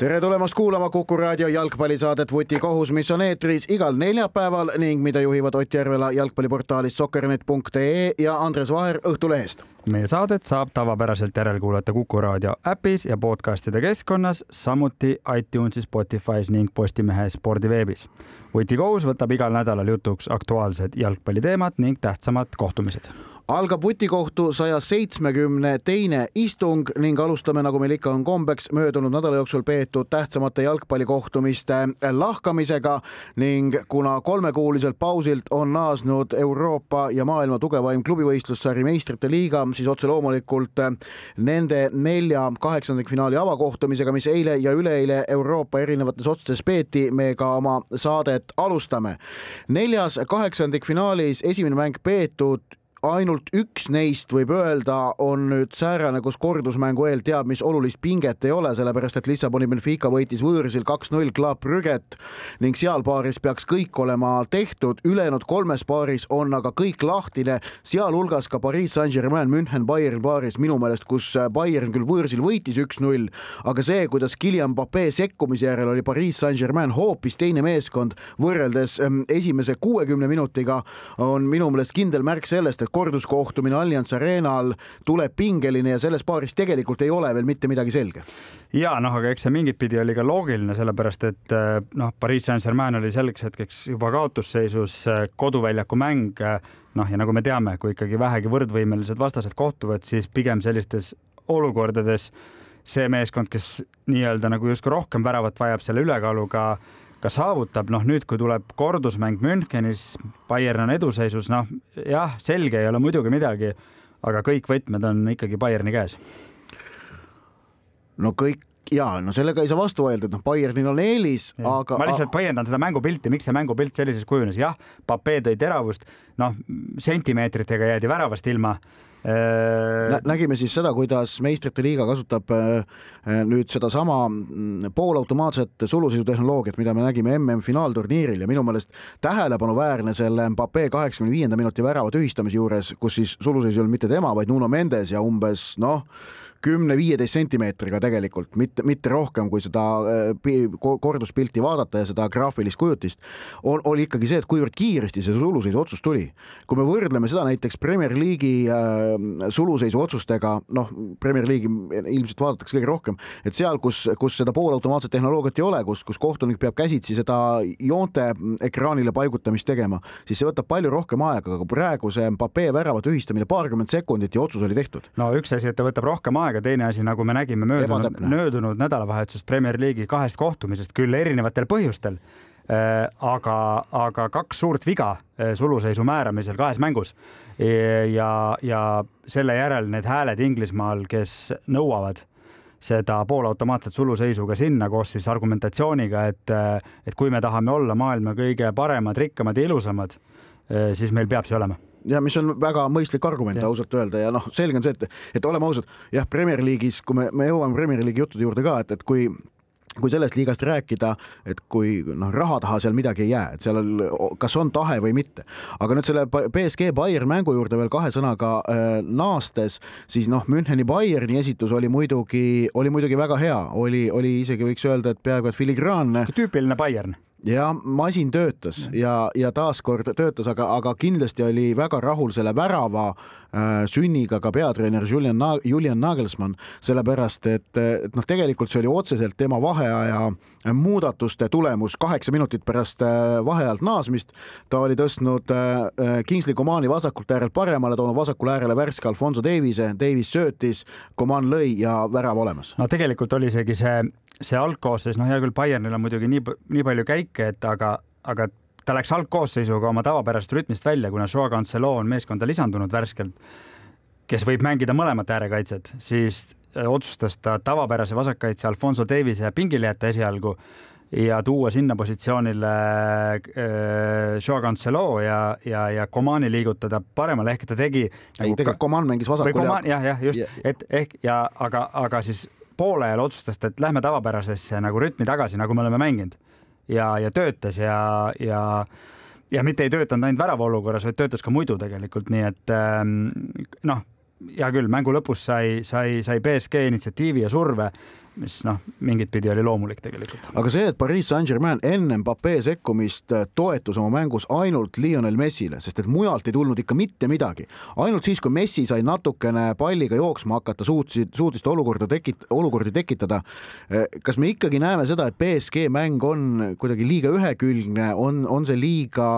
tere tulemast kuulama Kuku raadio jalgpallisaadet Vutikohus, mis on eetris igal neljapäeval ning mida juhivad Ott Järvela jalgpalliportaalist sokkernet.ee ja Andres Vaher Õhtulehest. meie saadet saab tavapäraselt järelkuulata Kuku raadio äpis ja podcastide keskkonnas, samuti iTunesis, Spotify's ning Postimehe spordiveebis. vutikohus võtab igal nädalal jutuks aktuaalsed jalgpalliteemad ning tähtsamad kohtumised algab vutikohtu saja seitsmekümne teine istung ning alustame, nagu meil ikka on kombeks, möödunud nädala jooksul peetud tähtsamate jalgpallikohtumiste lahkamisega ning kuna kolmekuuliselt pausilt on naasnud Euroopa ja maailma tugevaim klubivõistlussari meistrite liiga, siis otse loomulikult nende nelja kaheksandikfinaali avakohtumisega, mis eile ja üleeile Euroopa erinevates otsustes peeti, me ka oma saadet alustame. neljas kaheksandikfinaalis esimene mäng peetud ainult üks neist võib öelda, on nüüd säärane, kus kordusmängu eel teab, mis olulist pinget ei ole, sellepärast et Lissaboni Benfica võitis võõrsil kaks-null Club Brügget ning seal paaris peaks kõik olema tehtud, ülejäänud kolmes paaris on aga kõik lahtine, sealhulgas ka Pariis Saint-Germain München Bayern paaris minu meelest, kus Bayern küll võõrsil võitis üks-null, aga see, kuidas Guillaume Pape sekkumise järel oli Pariis Saint-Germain hoopis teine meeskond võrreldes ehm, esimese kuuekümne minutiga, on minu meelest kindel märk sellest, et korduskohtumine Allianz Arenal tuleb pingeline ja selles paaris tegelikult ei ole veel mitte midagi selge. ja noh, aga eks see mingit pidi oli ka loogiline, sellepärast et eh, noh, Pariis Saint-Germain oli selleks hetkeks juba kaotusseisus, eh, koduväljaku mäng eh, noh, ja nagu me teame, kui ikkagi vähegi võrdvõimelised vastased kohtuvad, siis pigem sellistes olukordades see meeskond, kes nii-öelda nagu justkui rohkem väravat vajab, selle ülekaaluga ka saavutab, noh nüüd, kui tuleb kordusmäng Münchenis, Bayern on eduseisus, noh jah, selge ei ole muidugi midagi, aga kõik võtmed on ikkagi Bayerni käes. no kõik ja no sellega ei saa vastu öelda, et noh, Bayernil on eelis, aga. ma lihtsalt põhjendan seda mängupilti, miks see mängupilt sellises kujunes, jah, Pape tõi teravust, noh, sentimeetritega jäädi väravast ilma Nä. nägime siis seda, kuidas meistrite liiga kasutab äh, äh, nüüd sedasama mm, poolautomaatset suluseisutehnoloogiat, mida me nägime MM-finaalturniiril ja minu meelest tähelepanuväärne selle Mbappe kaheksakümne viienda minuti värava tühistamise juures, kus siis suluseis ei olnud mitte tema, vaid Nuno Mendes ja umbes noh kümne-viieteist sentimeetriga tegelikult, mitte, mitte rohkem, kui seda äh, korduspilti vaadata ja seda graafilist kujutist, on, oli ikkagi see, et kuivõrd kiiresti see suluseisu otsus tuli. kui me võrdleme seda näiteks Premier League'i äh, suluseisu otsustega, noh, Premier League'i ilmselt vaadatakse kõige rohkem, et seal, kus, kus seda poolautomaatset tehnoloogiat ei ole, kus, kus kohtunik peab käsitsi seda joonte ekraanile paigutamist tegema, siis see võtab palju rohkem aega, aga praegu see Mbappe värava tühistamine paarkümmend sekundit ja otsus oli tehtud. no üks asi, et ta võtab rohkem aega, aega, teine asi, nagu me nägime möödunud, möödunud nädalavahetusest Premier League'i kahest kohtumisest, küll erinevatel põhjustel. Äh,, aga, aga kaks suurt viga äh, suluseisu määramisel kahes mängus. Ja, ja selle järel need hääled Inglismaal, kes nõuavad seda poolautomaatset suluseisuga sinna koos siis argumentatsiooniga, et, et kui me tahame olla maailma kõige paremad, rikkamad ja ilusamad, äh, siis meil peab see olema ja mis on väga mõistlik argument ausalt öelda ja noh, selge on see, et, et oleme ausad, jah, Premier League'is, kui me, me jõuame Premier League'i juttude juurde ka, et, et kui kui sellest liigast rääkida, et kui noh, raha taha seal midagi ei jää, et seal on, kas on tahe või mitte, aga nüüd selle BSG Bayern mängu juurde veel kahe sõnaga äh, naastes, siis noh, Müncheni Bayerni esitus oli muidugi, oli muidugi väga hea, oli, oli isegi võiks öelda, et peaaegu et filigraanne. tüüpiline Bayern ja masin töötas ja, ja taaskord töötas, aga, aga kindlasti oli väga rahul selle värava sünniga ka peatreener Julian, Julian Nagelsmann, sellepärast et, et noh, tegelikult see oli otseselt tema vaheaja muudatuste tulemus kaheksa minutit pärast äh, vaheajalt naasmist. ta oli tõstnud äh, Kingsley Comani vasakult äärelt paremale, toonud vasakule äärele värske Alfonso Davise, Davis söötis, Coman lõi ja värav olemas. no tegelikult oli isegi see see algkoosseis, noh, hea küll, Bayernil on muidugi nii, nii palju käike, et aga, aga ta läks algkoosseisuga oma tavapärasest rütmist välja, kuna Joao Cancelo on meeskonda lisandunud värskelt, kes võib mängida mõlemat äärekaitset, siis äh, otsustas ta tavapärase vasakkaitse Alfonso Davise pingile jätta esialgu ja tuua sinna positsioonile äh, Joao Cancelo ja, ja, ja Comani liigutada paremale, ehk ta tegi. ei nagu,, tegelikult Coman mängis vasakul. jah, jah, just, et ehk ja aga, aga siis poolajal otsustas ta, et lähme tavapärasesse nagu rütmi tagasi, nagu me oleme mänginud ja, ja töötas ja, ja ja mitte ei töötanud ainult värava olukorras, vaid töötas ka muidu tegelikult, nii et ähm, noh, hea küll, mängu lõpus sai, sai, sai BSG initsiatiivi ja surve mis noh, mingit pidi oli loomulik tegelikult. aga see, et Pariis Saint-Germain enne Mbappe sekkumist äh, toetus oma mängus ainult Lionel Messile, sest et mujalt ei tulnud ikka mitte midagi. ainult siis, kui Messi sai natukene palliga jooksma hakata, suutsid, suutis ta olukorda tekit-, olukordi tekitada. Äh, kas me ikkagi näeme seda, et BSG mäng on kuidagi liiga ühekülgne, on, on see liiga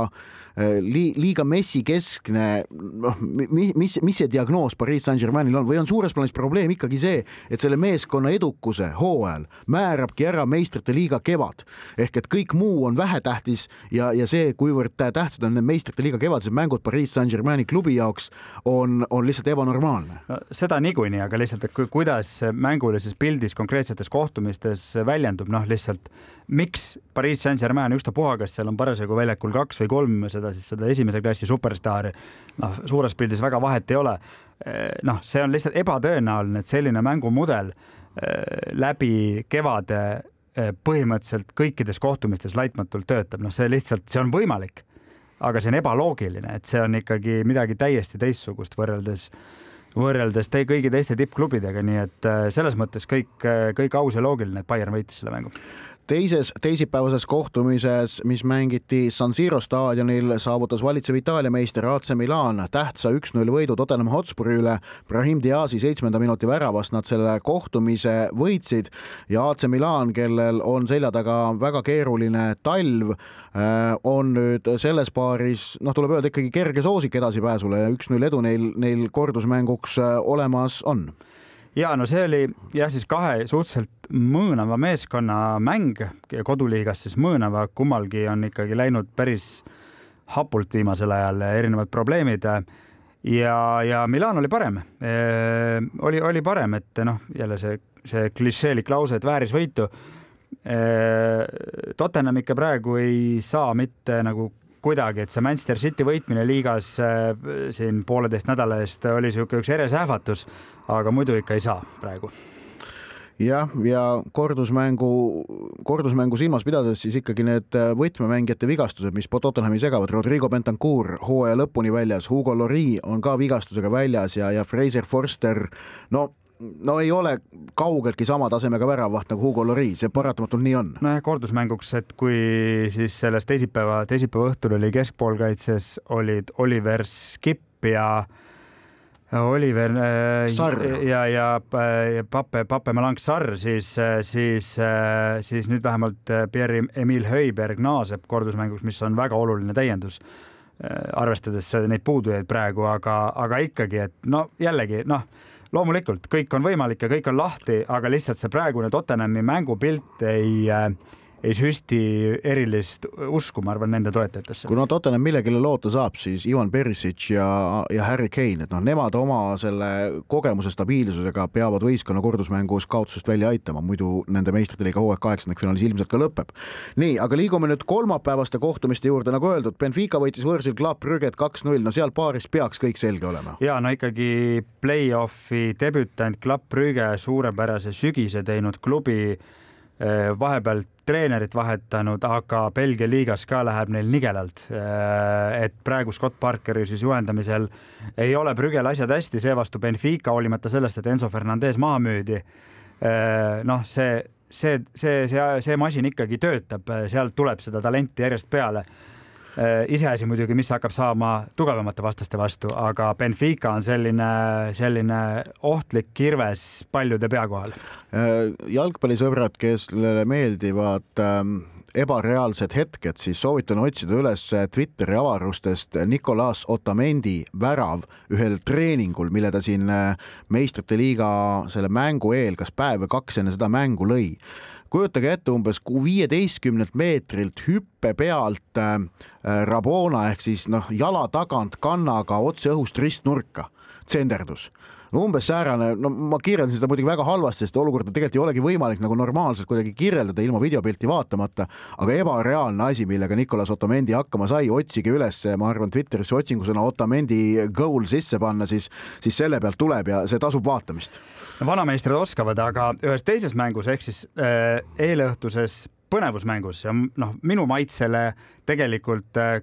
äh, li-, liiga Messi keskne, noh, mis, mis, mis see diagnoos Pariis Saint-Germainil on või on suures plaanis probleem ikkagi see, et selle meeskonna edukuse hooajal määrabki ära meistrite liiga kevad ehk et kõik muu on vähetähtis ja, ja see, kuivõrd tähtsad on need meistrite liiga kevadised mängud Pariis Saint-Germaini klubi jaoks, on, on lihtsalt ebanormaalne no,. seda niikuinii, aga lihtsalt, et kuidas mängulises pildis konkreetsetes kohtumistes väljendub, noh, lihtsalt miks Pariis Saint-Germain, ükstapuha, kas seal on parasjagu väljakul kaks või kolm seda siis seda esimese klassi superstaari, noh, suures pildis väga vahet ei ole. noh, see on lihtsalt ebatõenäoline, et selline mängumudel Äh, läbi kevade äh, põhimõtteliselt kõikides kohtumistes laitmatult töötab, noh, see lihtsalt, see on võimalik, aga see on ebaloogiline, et see on ikkagi midagi täiesti teistsugust võrreldes võrreldes te kõigi teiste tippklubidega, nii et selles mõttes kõik, kõik aus ja loogiline, et Bayern võitis selle mängu teises teisipäevases kohtumises, mis mängiti San Siro staadionil, saavutas valitsev Itaalia meister AC Milan tähtsa üks-null võidu Tottenham Hotspuri üle. Brahim Diazi seitsmenda minuti väravast nad selle kohtumise võitsid ja AC Milan, kellel on selja taga väga keeruline talv, äh, on nüüd selles paaris, noh, tuleb öelda ikkagi kerge soosik edasipääsule ja üks-null edu neil, neil kordusmänguks äh, olemas on ja no see oli jah, siis kahe suhteliselt mõõnava meeskonna mäng koduliigas, siis mõõnava, kummalgi on ikkagi läinud päris hapult viimasel ajal erinevad probleemid. ja, ja Milan oli parem e,, oli, oli parem, et noh, jälle see, see klišeelik lause, et vääris võitu e,. Tottenham ikka praegu ei saa mitte nagu kuidagi, et see Manchester City võitmine liigas siin pooleteist nädala eest oli niisugune üks eresähvatus, aga muidu ikka ei saa praegu jah, ja kordusmängu, kordusmängu silmas pidades siis ikkagi need äh, võtmemängijate vigastused, mis Tottenhami segavad, Rodrigo Bentancur hooaja lõpuni väljas, Hugo Lori on ka vigastusega väljas ja, ja Fraser Forster, no no ei ole kaugeltki sama tasemega väravaht nagu Hugo Lloris, see paratamatult nii on. nojah, kordusmänguks, et kui siis selles teisipäeva, teisipäeva õhtul oli keskpoolkaitses olid Oliver Skip ja Oliver äh, ja, ja, ja Pape, Pape Malang Sarr, siis, siis, siis nüüd vähemalt Pierre-Emil Höiberg naaseb kordusmänguks, mis on väga oluline täiendus arvestades neid puudujaid praegu, aga, aga ikkagi, et no jällegi noh loomulikult kõik on võimalik ja kõik on lahti, aga lihtsalt see praegune Tottenhami mängupilt ei äh, ei süsti erilist usku, ma arvan, nende toetajatesse. kui no Tottenham millegile loota saab, siis Ivan Perisic ja, ja Harry Kane, et noh, nemad oma selle kogemuse stabiilsusega peavad võistkonna kordusmängus kaotusest välja aitama, muidu nende meistrite liiga hooaeg kaheksandikfinaalis ilmselt ka lõpeb. nii, aga liigume nüüd kolmapäevaste kohtumiste juurde, nagu öeldud, Benfica võitis võõrsil Club Brügget kaks-null, no seal paaris peaks kõik selge olema. ja no ikkagi play-off'i debütant Club Brügge, suurepärase sügise teinud klubi vahepeal treenerit vahetanud, aga Belgia liigas ka läheb neil nigelalt. Äh, et praegu Scott Parkeri siis juhendamisel ei ole Brügel asjad hästi, seevastu Benfica, hoolimata sellest, et Enzo Fernandez maha müüdi. Äh, noh, see, see, see, see, see masin ikkagi töötab, sealt tuleb seda talenti järjest peale Äh, iseasi muidugi, mis hakkab saama tugevamate vastaste vastu, aga Benfica on selline, selline ohtlik kirves paljude pea kohal. Äh, jalgpallisõbrad, kellele meeldivad ähm, ebareaalsed hetked, siis soovitan otsida üles Twitteri avarustest Nicolas Otamendi värav ühel treeningul, mille ta siin äh, meistrite liiga selle mängu eel, kas päev või kaks enne seda mängu lõi kujutage ette umbes viieteistkümnelt meetrilt hüppe pealt äh, Rabona ehk siis noh, jala tagant kannaga otse õhust ristnurka tsenderdus no umbes säärane, no ma kirjeldasin seda muidugi väga halvasti, sest olukorda tegelikult ei olegi võimalik nagu normaalselt kuidagi kirjeldada ilma videopilti vaatamata, aga ebareaalne asi, millega Nicolas Otamendi hakkama sai, otsige üles, ma arvan, Twitterisse otsingusõna Otamendi goal sisse panna, siis, siis selle pealt tuleb ja see tasub vaatamist. no vanameistrid oskavad, aga ühes teises mängus ehk siis äh, eelõhtuses põnevusmängus ja noh, minu maitsele tegelikult äh,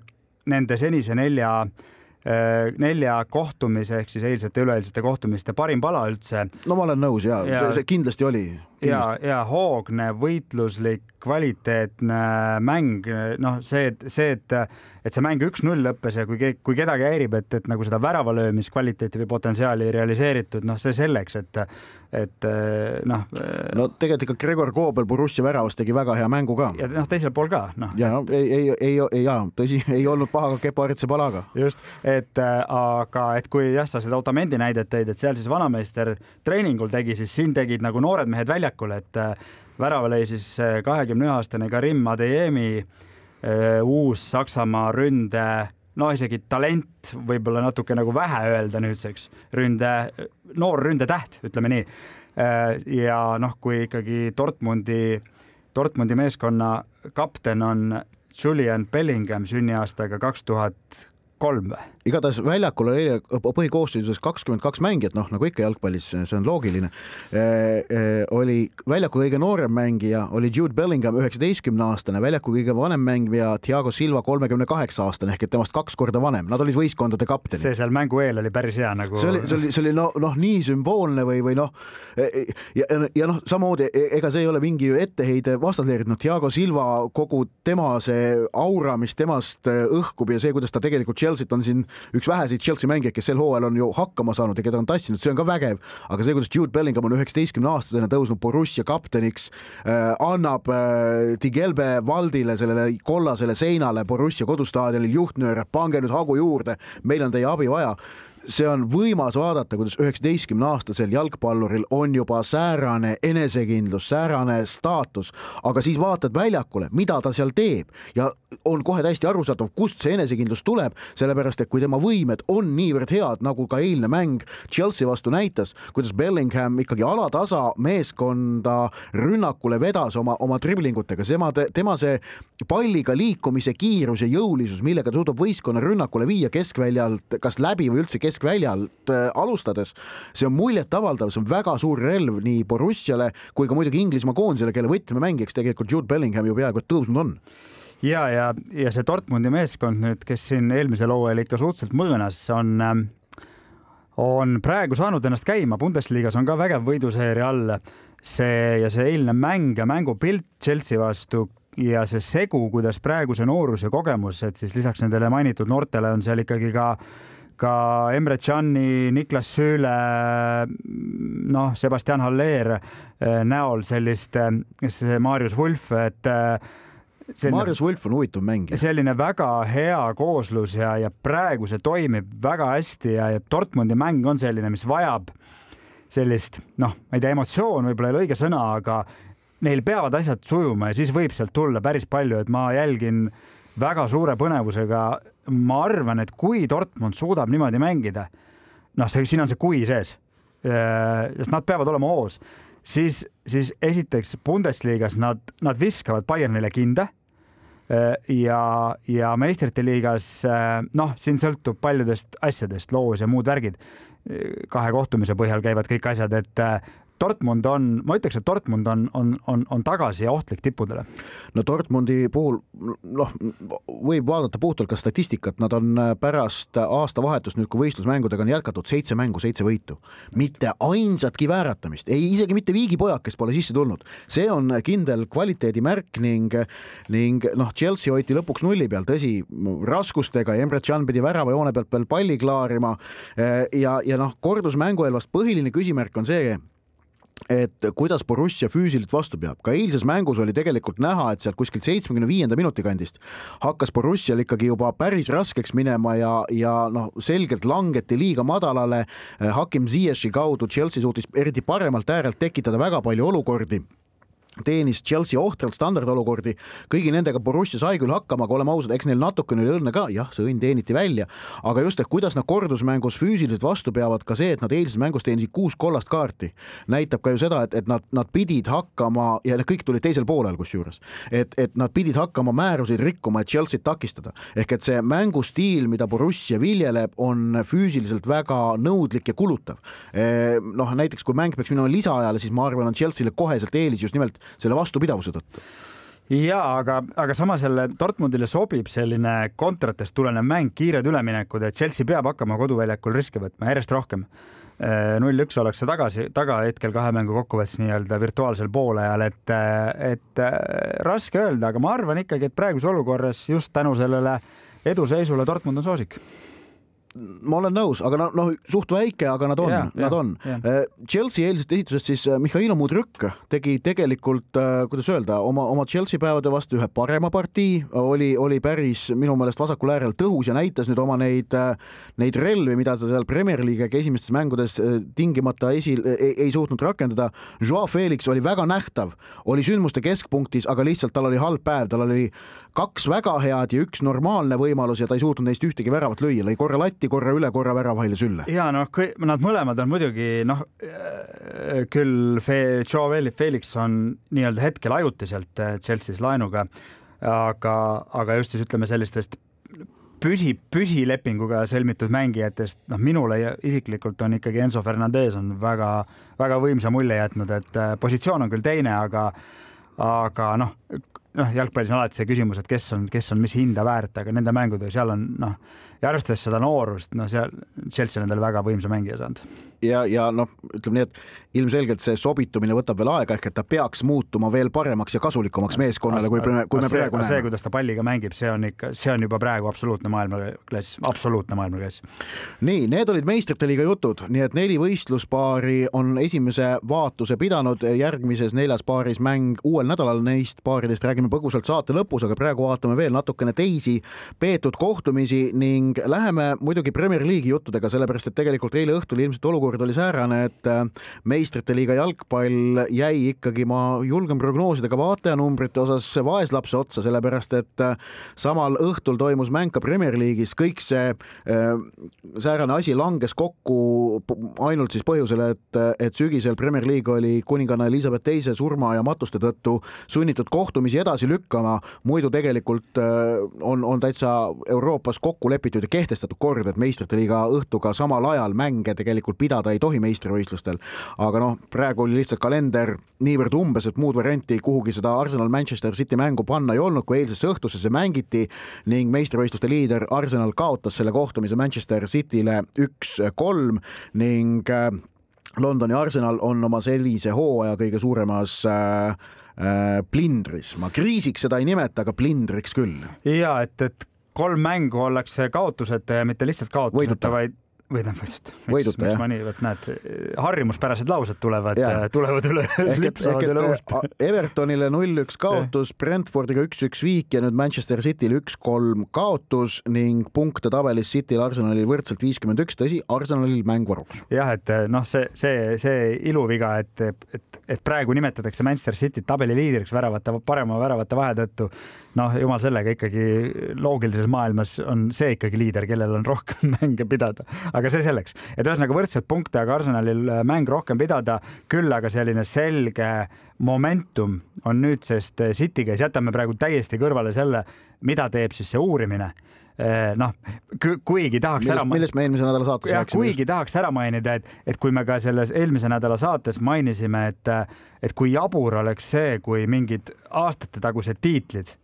nende senise nelja Äh, nelja kohtumise ehk siis eilsete, üleeilsete kohtumiste parim pala üldse. no ma olen nõus ja, ja see, see kindlasti oli. ja, ja hoogne, võitluslik, kvaliteetne mäng, noh, see, see, et, et see mäng üks-null lõppes ja kui, kui kedagi häirib, et, et nagu seda väravalöömiskvaliteeti või potentsiaali ei realiseeritud, noh, see selleks, et et eh, noh. Eh, no tegelikult ikka Gregor Koobel Borussia väravas tegi väga hea mängu ka. ja noh, teisel pool ka noh. ja ei, ei, ei, ei ja tõsi, ei olnud paha ka Kepo Aritsepalaga. just, et äh, aga et kui jah, sa seda Otamendi näidet tõid, et seal siis vanameister treeningul tegi, siis siin tegid nagu noored mehed väljakul, et värava lõi siis kahekümne ühe aastane Karim Adeyemi uus Saksamaa ründe no isegi talent võib-olla natuke nagu vähe öelda nüüdseks, ründe, noor ründetäht, ütleme nii. Äh, ja noh, kui ikkagi Dortmundi, Dortmundi meeskonna kapten on Julian Bellingham sünniaastaga kaks tuhat kolm või? Igatahes väljakul oli põhikoosseisus kakskümmend kaks mängijat, noh nagu ikka jalgpallis, see on loogiline e,. E, oli väljaku kõige noorem mängija oli Jude Bellingham, üheksateistkümne aastane, väljaku kõige vanem mängija Thiago Silva, kolmekümne kaheksa aastane ehk et temast kaks korda vanem, nad olid võistkondade kaptenid. see seal mängu eel oli päris hea nagu. see oli, see oli, see oli noh, noh nii sümboolne või, või noh e, ja, ja noh, samamoodi ega see ei ole mingi etteheide vastasleerinud, noh Thiago Silva, kogu tema see aura, mis temast õhkub ja see, kuidas ta tegelikult Chelsea't on siin üks väheseid Chelsea mängijaid, kes sel hooajal on ju hakkama saanud ja keda on tassinud, see on ka vägev, aga see, kuidas Jude Bellingham on üheksateistkümne aastasena tõusnud Borussia kapteniks äh,, annab äh, Tigelbe Valdile, sellele kollasele seinale Borussia kodustaadionil juhtnööre, pange nüüd hagu juurde, meil on teie abi vaja. See on võimas vaadata, kuidas üheksateistkümne aastasel jalgpalluril on juba säärane enesekindlus, säärane staatus, aga siis vaatad väljakule, mida ta seal teeb. Ja on kohe täiesti arusaadav, kust see enesekindlus tuleb, sellepärast et kui tema võimed on niivõrd head, nagu ka eilne mäng Chelsea vastu näitas, kuidas Bellingham ikkagi alatasa meeskonda rünnakule vedas oma, oma driblingutega, tema, tema see palliga liikumise kiirus ja jõulisus, millega ta suudab võistkonna rünnakule viia keskväljalt kas läbi või üldse keskväljalt äh, alustades, see on muljetavaldav, see on väga suur relv nii Borussiale kui ka muidugi Inglismaa koondisele, kelle võtmemängijaks tegelikult Jude Bellingham ju peaaegu et tõusnud on ja, ja, ja see Dortmundi meeskond nüüd, kes siin eelmisel hooajal ikka suhteliselt mõõnas, on, ähm, on praegu saanud ennast käima, Bundesliga-s on ka vägev võiduseeria all. see ja see eilne mäng ja mängupilt Chelsea vastu ja see segu, kuidas praegu see noorus ja kogemus, et siis lisaks nendele mainitud noortele on seal ikkagi ka ka Emre Cani, Niklas Sööle, noh, Sebastian Haller eh, näol sellist, kes eh, Marius Wulf, et eh, selline, Marius Wulf on huvitav mängija. selline väga hea kooslus ja, ja praegu see toimib väga hästi ja, ja Dortmundi mäng on selline, mis vajab sellist, noh, ma ei tea, emotsioon võib-olla ei ole õige sõna, aga neil peavad asjad sujuma ja siis võib sealt tulla päris palju, et ma jälgin väga suure põnevusega ma arvan, et kui Dortmund suudab niimoodi mängida, noh, see, siin on see kui sees, äh, sest nad peavad olema hoos, siis, siis esiteks Bundesliga-s nad, nad viskavad Bayernile kinda ja, ja meistrite liigas äh, noh, siin sõltub paljudest asjadest, loos ja muud värgid. kahe kohtumise põhjal käivad kõik asjad, et Dortmund on, ma ütleks, et Dortmund on, on, on, on tagasi ja ohtlik tippudele. no Dortmundi puhul noh, võib vaadata puhtalt ka statistikat, nad on äh, pärast aastavahetust nüüd, kui võistlusmängudega on jätkatud, seitse mängu, seitse võitu, mitte ainsatki vääratamist, ei isegi mitte viigipojakest pole sisse tulnud, see on kindel kvaliteedimärk ning, ning noh, Chelsea hoiti lõpuks nulli peal, tõsi, raskustega Emre Can pidi väravajoone pealt veel palli klaarima äh, ja, ja noh, kordusmänguelvast põhiline küsimärk on see, et kuidas Borussia füüsiliselt vastu peab, ka eilses mängus oli tegelikult näha, et sealt kuskilt seitsmekümne viienda minuti kandist hakkas Borussial ikkagi juba päris raskeks minema ja, ja noh, selgelt langeti liiga madalale. Hakim Ziyech'i kaudu Chelsea suutis eriti paremalt äärelt tekitada väga palju olukordi teenis Chelsea ohtralt standardolukordi, kõigi nendega Borussia sai küll hakkama, aga oleme ausad, eks neil natukene oli õnne ka, jah, see õnn teeniti välja, aga just, et kuidas nad kordusmängus füüsiliselt vastu peavad, ka see, et nad eilses mängus teenisid kuus kollast kaarti, näitab ka ju seda, et, et nad, nad pidid hakkama ja need kõik tulid teisel poolel kusjuures, et, et nad pidid hakkama määruseid rikkuma, et Chelsea't takistada. ehk et see mängustiil, mida Borussia viljeleb, on füüsiliselt väga nõudlik ja kulutav. Eh, noh, näiteks kui mäng peaks minema lisaajale, siis ma arvan, on Chelsea'le koheselt eelis just nimelt selle vastupidavuse tõttu ja aga, aga samas jälle Dortmundile sobib selline kontratest tulenev mäng, kiired üleminekud, et Chelsea peab hakkama koduväljakul riske võtma järjest rohkem. Äh, null-üks ollakse tagasi, taga hetkel kahe mängu kokkuvõttes nii-öelda virtuaalsel poolajal, et, et äh, raske öelda, aga ma arvan ikkagi, et praeguses olukorras just tänu sellele eduseisule Dortmund on soosik ma olen nõus, aga noh no,, suht väike, aga nad on, nad on. Äh, Chelsea eilsest esitusest siis äh, Mihhailo Mudrõk tegi tegelikult, äh, kuidas öelda, oma, oma Chelsea päevade vastu ühe parema partii, oli, oli päris minu meelest vasakul äärel tõhus ja näitas nüüd oma neid, neid relvi, mida ta seal Premier League'iga esimestes mängudes tingimata esi, ei, ei suutnud rakendada. Joao Felix oli väga nähtav, oli sündmuste keskpunktis, aga lihtsalt tal oli halb päev, tal oli kaks väga head ja üks normaalne võimalus ja ta ei suutnud neist ühtegi väravat lüüa, lõi korra latti, korra üle, korra väravahile sülle. ja noh, nad mõlemad on muidugi noh, äh, küll Fe-, Joe Felix on nii-öelda hetkel ajutiselt äh, Chelsea's laenuga, aga, aga just siis ütleme sellistest püsi, püsilepinguga sõlmitud mängijatest, noh, minule isiklikult on ikkagi Enzo Fernandez on väga-väga võimsa mulje jätnud, et äh, positsioon on küll teine, aga aga noh, noh, jalgpallis on alati see küsimus, et kes on, kes on mis hinda väärt, aga nende mängude seal on noh, ja arvestades seda noorust, no seal Chelsea on endale väga võimsa mängija saanud ja, ja noh, ütleme nii, et ilmselgelt see sobitumine võtab veel aega, ehk et ta peaks muutuma veel paremaks ja kasulikumaks meeskonnale, kui, kui me see, praegu näeme. see, kuidas ta palliga mängib, see on ikka, see on juba praegu absoluutne maailmaklass, absoluutne maailmaklass. nii, need olid meistrite liiga jutud, nii et neli võistluspaari on esimese vaatuse pidanud, järgmises neljas paaris mäng uuel nädalal, neist paaridest räägime põgusalt saate lõpus, aga praegu vaatame veel natukene teisi peetud kohtumisi ning läheme muidugi Premier League'i juttudega, sellepärast et tegelikult eile õhtul ilmselt olukord oli säärane, et äh, meistrite liiga jalgpall jäi ikkagi, ma julgen prognoosida ka vaatajanumbrite osas vaeslapse otsa, sellepärast et äh, samal õhtul toimus mäng ka Premier League'is, kõik see äh, säärane asi langes kokku ainult siis põhjusel, et, et sügisel Premier League oli kuninganna Elizabeth teise surma ja matuste tõttu sunnitud kohtumisi edasi lükkama, muidu tegelikult on, on täitsa Euroopas kokku lepitud ja kehtestatud kord, et meistrite liiga õhtuga samal ajal mänge tegelikult pidada pidada ei tohi meistrivõistlustel. aga noh, praegu oli lihtsalt kalender niivõrd umbes, et muud varianti kuhugi seda Arsenal Manchester City mängu panna ei olnud, kui eilsesse õhtusse see mängiti ning meistrivõistluste liider Arsenal kaotas selle kohtumise Manchester Cityle üks-kolm ning äh, Londoni Arsenal on oma sellise hooaja kõige suuremas äh, äh, plindris, ma kriisiks seda ei nimeta, aga plindriks küll. ja et, et kolm mängu ollakse kaotuseta ja mitte lihtsalt kaotuseta, vaid võidan võiduta. võiduta jah. nii, vot näed, harjumuspärased laused tulevad, tulevad üle, lipsavad üle ust. Evertonile null-üks kaotus, Brentfordiga üks-üks viik ja nüüd Manchester Cityl üks-kolm kaotus ning punkte tabelis Cityl Arsenalil võrdselt viiskümmend üks, tõsi, Arsenalil mäng varuks. jah, et noh, see, see, see iluviga, et, et, et praegu nimetatakse Manchester Cityt tabeli liidriks väravate, parema väravate vahe tõttu. Noh, jumal sellega ikkagi loogilises maailmas on see ikkagi liider, kellel on rohkem mänge pidada aga see selleks, et ühesõnaga võrdseid punkte, aga Arsenalil äh, mäng rohkem pidada, küll aga selline selge momentum on nüüdsest äh, City käes, jätame praegu täiesti kõrvale selle, mida teeb siis see uurimine äh, noh, kuigi tahaks millest, ära millest me eelmise nädala saates rääkisime. kuigi just. tahaks ära mainida, et, et kui me ka selles eelmise nädala saates mainisime, et, et kui jabur oleks see, kui mingid aastatetagused tiitlid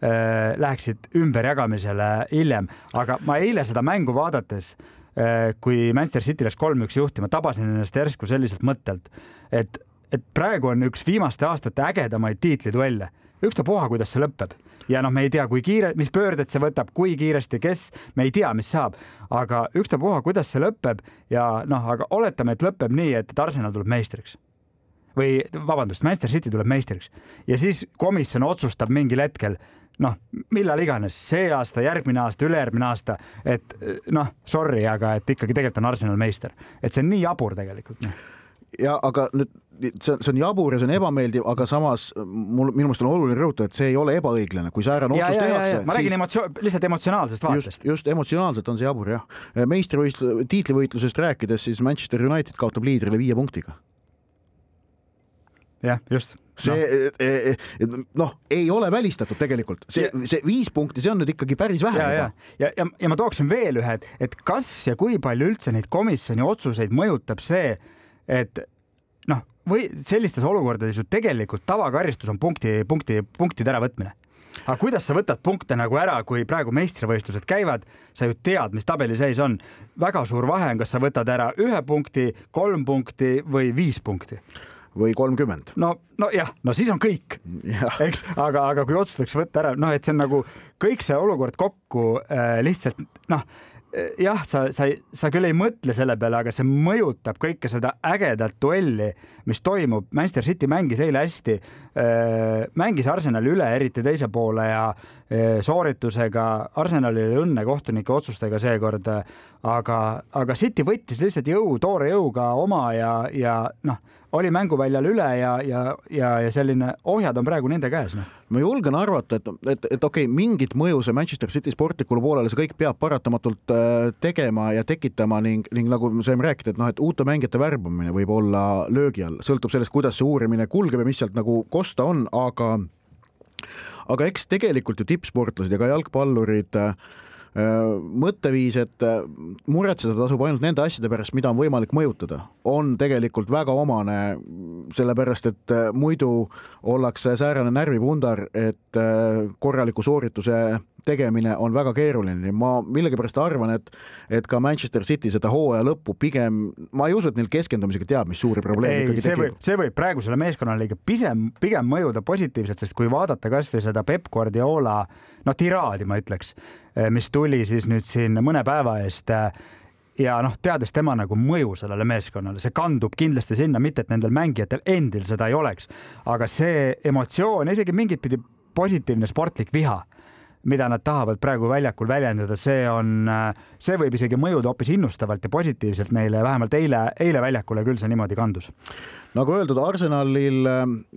läheksid ümberjagamisele hiljem, aga ma eile seda mängu vaadates äh, Äh, kui Manchester City läks kolm-üks juhtima, tabasin ennast järsku selliselt mõttelt, et, et praegu on üks viimaste aastate ägedamaid tiitliduelle, ükstapuha, kuidas see lõpeb. Ja noh, me ei tea, kui kiire, mis pöörded see võtab, kui kiiresti, kes, me ei tea, mis saab, aga ükstapuha, kuidas see lõpeb ja noh, aga oletame, et lõpeb nii, et, et Arsenal tuleb meistriks. Või vabandust, Manchester City tuleb meistriks. Ja siis komisjon otsustab mingil hetkel noh, millal iganes, see aasta, järgmine aasta, ülejärgmine aasta, et noh, sorry, aga et ikkagi tegelikult on Arsenal meister, et see on nii jabur tegelikult noh ja aga nüüd see on, see on jabur ja see on ebameeldiv, aga samas mul minu meelest on oluline rõhutada, et see ei ole ebaõiglane, kui säärane otsus tehakse. ma räägin siis... emotsioon, lihtsalt emotsionaalsest vaatest. just, just emotsionaalselt on see jabur jah. meistrivõistluse, tiitlivõitlusest rääkides, siis Manchester United kaotab liidrile viie punktiga jah, just see noh, eh, eh, noh, ei ole välistatud tegelikult, see, see viis punkti, see on nüüd ikkagi päris vähe ja, ja, ja, ja, ja ma tooksin veel ühe, et, et kas ja kui palju üldse neid komisjoni otsuseid mõjutab see, et noh, või sellistes olukordades ju tegelikult tavakaristus on punkti, punkti, punktide äravõtmine. Aga kuidas sa võtad punkte nagu ära, kui praegu meistrivõistlused käivad, sa ju tead, mis tabeliseis on. väga suur vahe on, kas sa võtad ära ühe punkti, kolm punkti või viis punkti või kolmkümmend. no, nojah, no siis on kõik, eks, aga, aga kui otsustatakse võtta ära, noh, et see on nagu kõik see olukord kokku äh, lihtsalt noh äh, jah, sa, sa, sa küll ei mõtle selle peale, aga see mõjutab kõike seda ägedat duelli, mis toimub. Manchester City mängis eile hästi, äh, mängis Arsenali üle, eriti teise poole ja äh, sooritusega. Arsenalil oli õnne kohtunike otsustega seekord, aga, aga City võttis lihtsalt jõu, toore jõuga oma ja, ja noh oli mänguväljal üle ja, ja, ja, ja selline ohjad on praegu nende käes no.. ma julgen arvata, et, et, et okei okay,, mingit mõju see Manchester City sportlikule poolele, see kõik peab paratamatult äh, tegema ja tekitama ning, ning nagu me saime rääkida, et noh, et uute mängijate värbamine võib olla löögi all, sõltub sellest, kuidas see uurimine kulgeb ja mis sealt nagu kosta on, aga aga eks tegelikult ju tippsportlased ja ka jalgpallurid Äh, mõtteviis, et äh, muretseda tasub ainult nende asjade pärast, mida on võimalik mõjutada, on tegelikult väga omane, sellepärast et äh, muidu ollakse säärane närvipundar, et korraliku soorituse tegemine on väga keeruline. ma millegipärast arvan, et, et ka Manchester City seda hooaja lõppu pigem, ma ei usu, et neil keskendumisega teab, mis suuri probleeme ikkagi see tekib. võib, see võib praegusele meeskonnale ikka pisem, pigem mõjuda positiivselt, sest kui vaadata kasvõi seda Peep Guardiola noh, tiraadi ma ütleks, mis tuli siis nüüd siin mõne päeva eest ja noh, teades tema nagu mõju sellele meeskonnale, see kandub kindlasti sinna, mitte et nendel mängijatel endil seda ei oleks, aga see emotsioon, isegi mingit pidi positiivne sportlik viha mida nad tahavad praegu väljakul väljendada, see on, see võib isegi mõjuda hoopis innustavalt ja positiivselt neile, vähemalt eile, eile väljakule küll see niimoodi kandus. Nagu öeldud, Arsenalil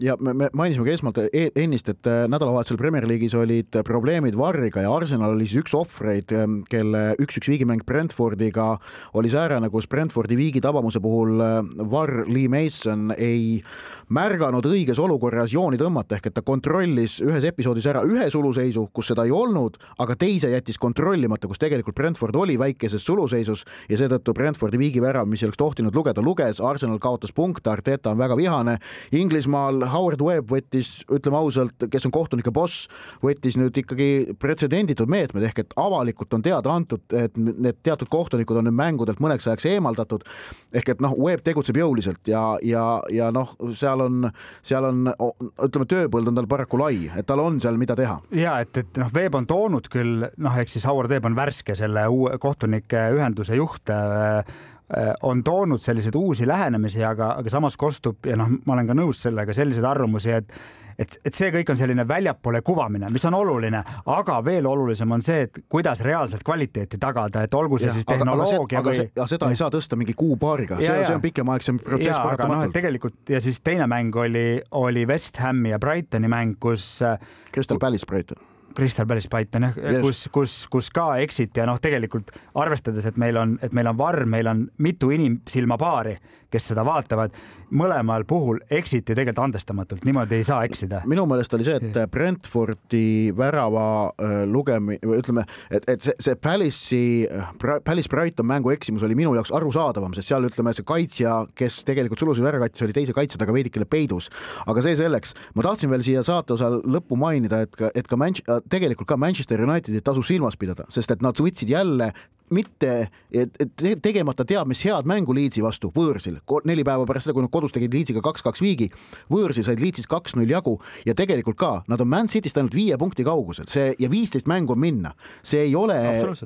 ja me, me mainisime ka esmalt e ennist, et äh, nädalavahetusel Premier League'is olid probleemid Varriga ja Arsenal oli siis üks ohvreid, ähm, kelle üks-üks viigimäng Brentfordiga oli säärane, kus Brentfordi viigi tabamuse puhul äh, Varr Lee Mason ei märganud õiges olukorras jooni tõmmata, ehk et ta kontrollis ühes episoodis ära ühe suluseisu, kus seda ei olnud, aga teise jättis kontrollimata, kus tegelikult Brentford oli väikeses suluseisus ja seetõttu Brentfordi viigivärav, mis ei oleks tohtinud lugeda, luges, Arsenal kaotas punkte, Arteta on väga vihane. Inglismaal Howard Webb võttis, ütleme ausalt, kes on kohtunike boss, võttis nüüd ikkagi pretsedenditud meetmed ehk et avalikult on teada antud, et need teatud kohtunikud on nüüd mängudelt mõneks ajaks eemaldatud. ehk et noh, Webb tegutseb jõuliselt ja, ja, ja noh, seal seal on, seal on, ütleme, tööpõld on tal paraku lai, et tal on seal, mida teha. ja et, et noh, Veeb on toonud küll noh, ehk siis Howard Veeb on värske selle uue kohtunike ühenduse juht äh, on toonud selliseid uusi lähenemisi, aga, aga samas kostub ja noh, ma olen ka nõus sellega, selliseid arvamusi, et et, et see kõik on selline väljapoole kuvamine, mis on oluline, aga veel olulisem on see, et kuidas reaalselt kvaliteeti tagada, et olgu see ja, siis tehnoloogia aga, või. aga seda ei saa tõsta mingi kuu-paariga, see, see on pikemaaegsem protsess paratamatult no,. tegelikult ja siis teine mäng oli, oli West Hami ja Brightoni mäng, kus. Crystal Palace Brighton Crystal Palace Python jah yes., kus, kus, kus ka exit ja noh, tegelikult arvestades, et meil on, et meil on varr, meil on mitu inimsilmapaari, kes seda vaatavad, mõlemal puhul exit'i tegelikult andestamatult, niimoodi ei saa eksida. minu meelest oli see, et Brentfordi värava äh, lugemi-, või ütleme, et, et see, see Palace'i, Palace Brighton mängu eksimus oli minu jaoks arusaadavam, sest seal ütleme, see kaitsja, kes tegelikult sulusid ära kaitses, oli teise kaitse taga veidikene peidus. aga see selleks, ma tahtsin veel siia saate osa lõppu mainida, et ka, et ka Manch-, tegelikult ka Manchester Unitedit tasub silmas pidada, sest et nad võtsid jälle mitte et, et tegemata teab mis head mängu Leedsi vastu võõrsil, neli päeva pärast seda, kui nad kodus tegid Leedsiga kaks-kaks viigi, võõrsil said Leedsis kaks-null jagu ja tegelikult ka nad on Man Cityst ainult viie punkti kaugusel, see ja viisteist mängu on minna, see ei ole,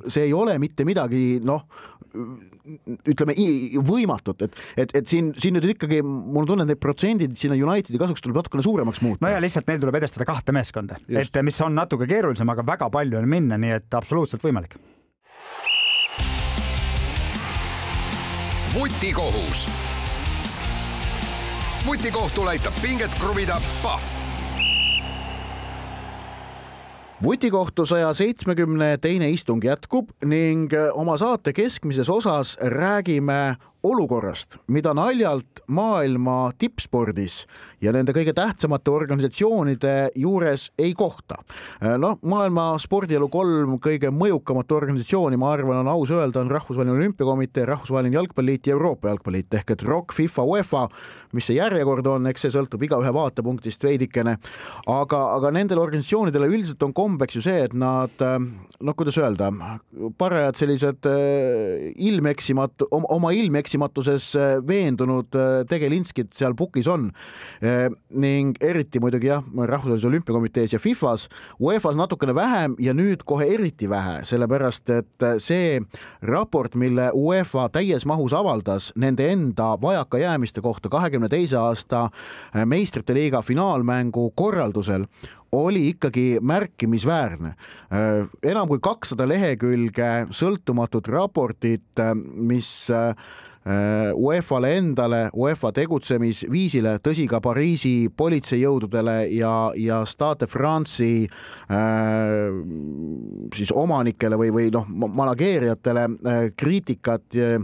see ei ole mitte midagi noh, ütleme võimatut, et, et, et siin, siin nüüd ikkagi mul on tunne, et need protsendid sinna Unitedi kasuks tuleb natukene suuremaks muuta. no ja lihtsalt neil tuleb edestada kahte meeskonda, et mis on natuke keerulisem, aga väga palju on minna, nii et absoluutselt võimalik vutikohus. vutikohtul aitab pinget kruvida Pahv vutikohtu saja seitsmekümne teine istung jätkub ning oma saate keskmises osas räägime olukorrast, mida naljalt maailma tippspordis ja nende kõige tähtsamate organisatsioonide juures ei kohta. noh, maailma spordielu kolm kõige mõjukamat organisatsiooni, ma arvan, on aus öelda, on Rahvusvaheline Olümpiakomitee, Rahvusvaheline Jalgpalliliit ja Euroopa Jalgpalliliit ehk et ROK, FIFA, UEFA, mis see järjekord on, eks see sõltub igaühe vaatepunktist veidikene. aga, aga nendel organisatsioonidel üldiselt on kombeks ju see, et nad noh, kuidas öelda, parajad sellised äh, ilmeksimatu, oma ilmeksimatuses äh, veendunud äh, tegelinskid seal pukis on. ning eriti muidugi jah, Rahvusvahelises Olümpiakomitees ja Fifas, UEFA-s natukene vähem ja nüüd kohe eriti vähe, sellepärast et see raport, mille UEFA täies mahus avaldas nende enda vajakajäämiste kohta kahekümne teise aasta meistrite liiga finaalmängu korraldusel, oli ikkagi märkimisväärne. Äh, enam kui kakssada lehekülge sõltumatut raportit, äh, mis äh, UEFA-le endale, UEFA tegutsemisviisile, tõsi ka Pariisi politseijõududele ja, ja Stade France'i äh, siis omanikele või, või noh, manageerijatele äh, kriitikat äh,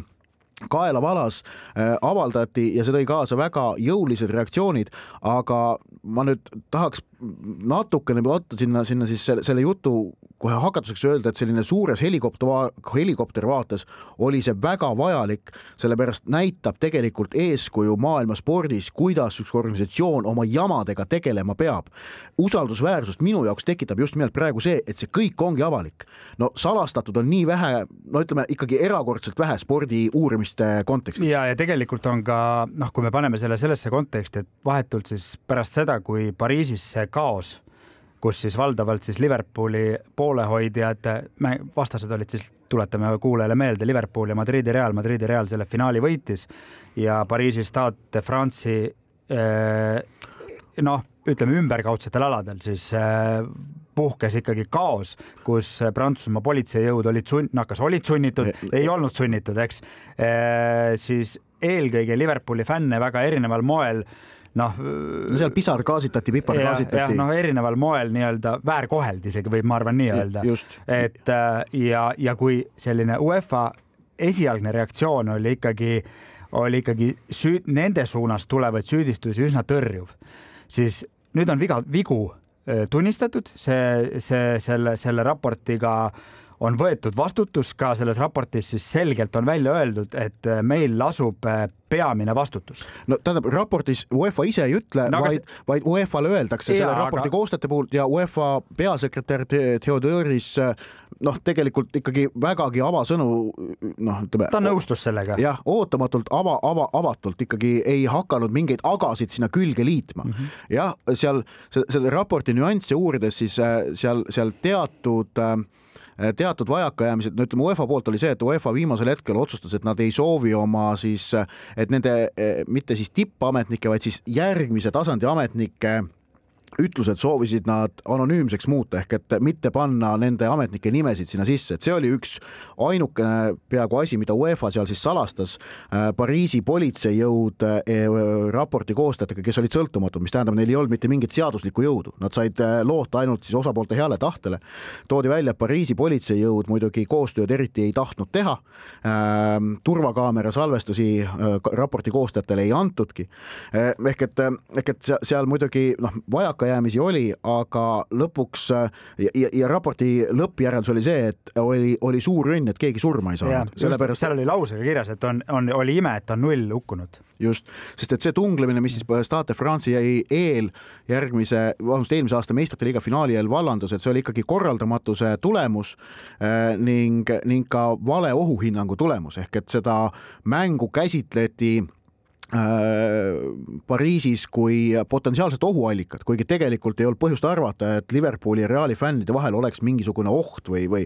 kaela valas äh, avaldati ja see tõi kaasa väga jõulised reaktsioonid, aga ma nüüd tahaks natukene võtta sinna, sinna siis selle, selle jutu kohe hakatuseks öelda, et selline suures helikopter, helikoptervaates oli see väga vajalik, sellepärast näitab tegelikult eeskuju maailma spordis, kuidas üks organisatsioon oma jamadega tegelema peab. usaldusväärsust minu jaoks tekitab just nimelt praegu see, et see kõik ongi avalik. no salastatud on nii vähe, no ütleme ikkagi erakordselt vähe spordi uurimiste kontekstis. ja, ja tegelikult on ka noh, kui me paneme selle sellesse konteksti, et vahetult siis pärast seda, kui Pariisis see kaos, kus siis valdavalt siis Liverpooli poolehoidjad, vastased olid siis, tuletame kuulajale meelde, Liverpool ja Madridi Real, Madridi Real selle finaali võitis ja Pariisi Stade de France'i eh, noh, ütleme ümberkaudsetel aladel siis eh, puhkes ikkagi kaos, kus Prantsusmaa politseijõud olid sunn-, no kas olid sunnitud, ei olnud sunnitud, eks, eh, siis eelkõige Liverpooli fänne väga erineval moel äh, noh. no seal pisar gaasitati, pipar ja, gaasitati. noh, erineval moel nii-öelda väärkoheldi isegi võib, ma arvan, nii öelda. et äh, ja, ja kui selline UEFA esialgne reaktsioon oli ikkagi, oli ikkagi süü-, nende suunas tulevaid süüdistusi üsna tõrjuv, siis nüüd on viga, vigu äh, tunnistatud, see, see, selle, selle raportiga on võetud vastutus ka selles raportis siis selgelt on välja öeldud, et äh, meil lasub peamine vastutus. no tähendab, raportis UEFA ise ei ütle no,, vaid kas..., vaid UEFA-le öeldakse ja, selle raporti aga... koostajate puhul ja UEFA peasekretär Theodoris noh, tegelikult ikkagi vägagi avasõnu noh, ütleme. ta nõustus sellega. jah, ootamatult ava, ava, avatult ikkagi ei hakanud mingeid agasid sinna külge liitma mm. -hmm. jah, seal selle raporti nüansse uurides siis äh, seal, seal teatud äh, Äh, teatud vajakajäämised, no ütleme UEFA poolt oli see, et UEFA viimasel hetkel otsustas, et nad ei soovi oma siis, et nende äh, mitte siis tippametnikke, vaid siis järgmise tasandi ametnikke ütlused soovisid nad anonüümseks muuta ehk et mitte panna nende ametnike nimesid sinna sisse, et see oli üks ainukene peaaegu asi, mida UEFA seal siis salastas. Äh, Pariisi politseijõud äh, raporti koostajatega, kes olid sõltumatud, mis tähendab, neil ei olnud mitte mingit seaduslikku jõudu, nad said äh, loota ainult siis osapoolte heale tahtele. toodi välja, Pariisi politseijõud muidugi koostööd eriti ei tahtnud teha. turvakaamera salvestusi raporti koostajatele ei antudki. ehk et, ehk et seal muidugi noh, vajaka vajakajäämisi oli, aga lõpuks ja, ja, ja raporti lõppjäreldus oli see, et oli, oli suur õnn, et keegi surma ei saanud. Sellepärast... seal oli lausega kirjas, et on, on, oli ime, et on null hukkunut. just, sest et see tunglemine, mis siis Stade France'i jäi eel järgmise, vabandust, eelmise aasta meistrite liiga finaali eel vallandus, et see oli ikkagi korraldamatuse tulemus äh, ning, ning ka vale ohuhinnangu tulemus ehk et seda mängu käsitleti Pariisis kui potentsiaalset ohuallikat, kuigi tegelikult ei olnud põhjust arvata, et Liverpooli ja Reali fännide vahel oleks mingisugune oht või, või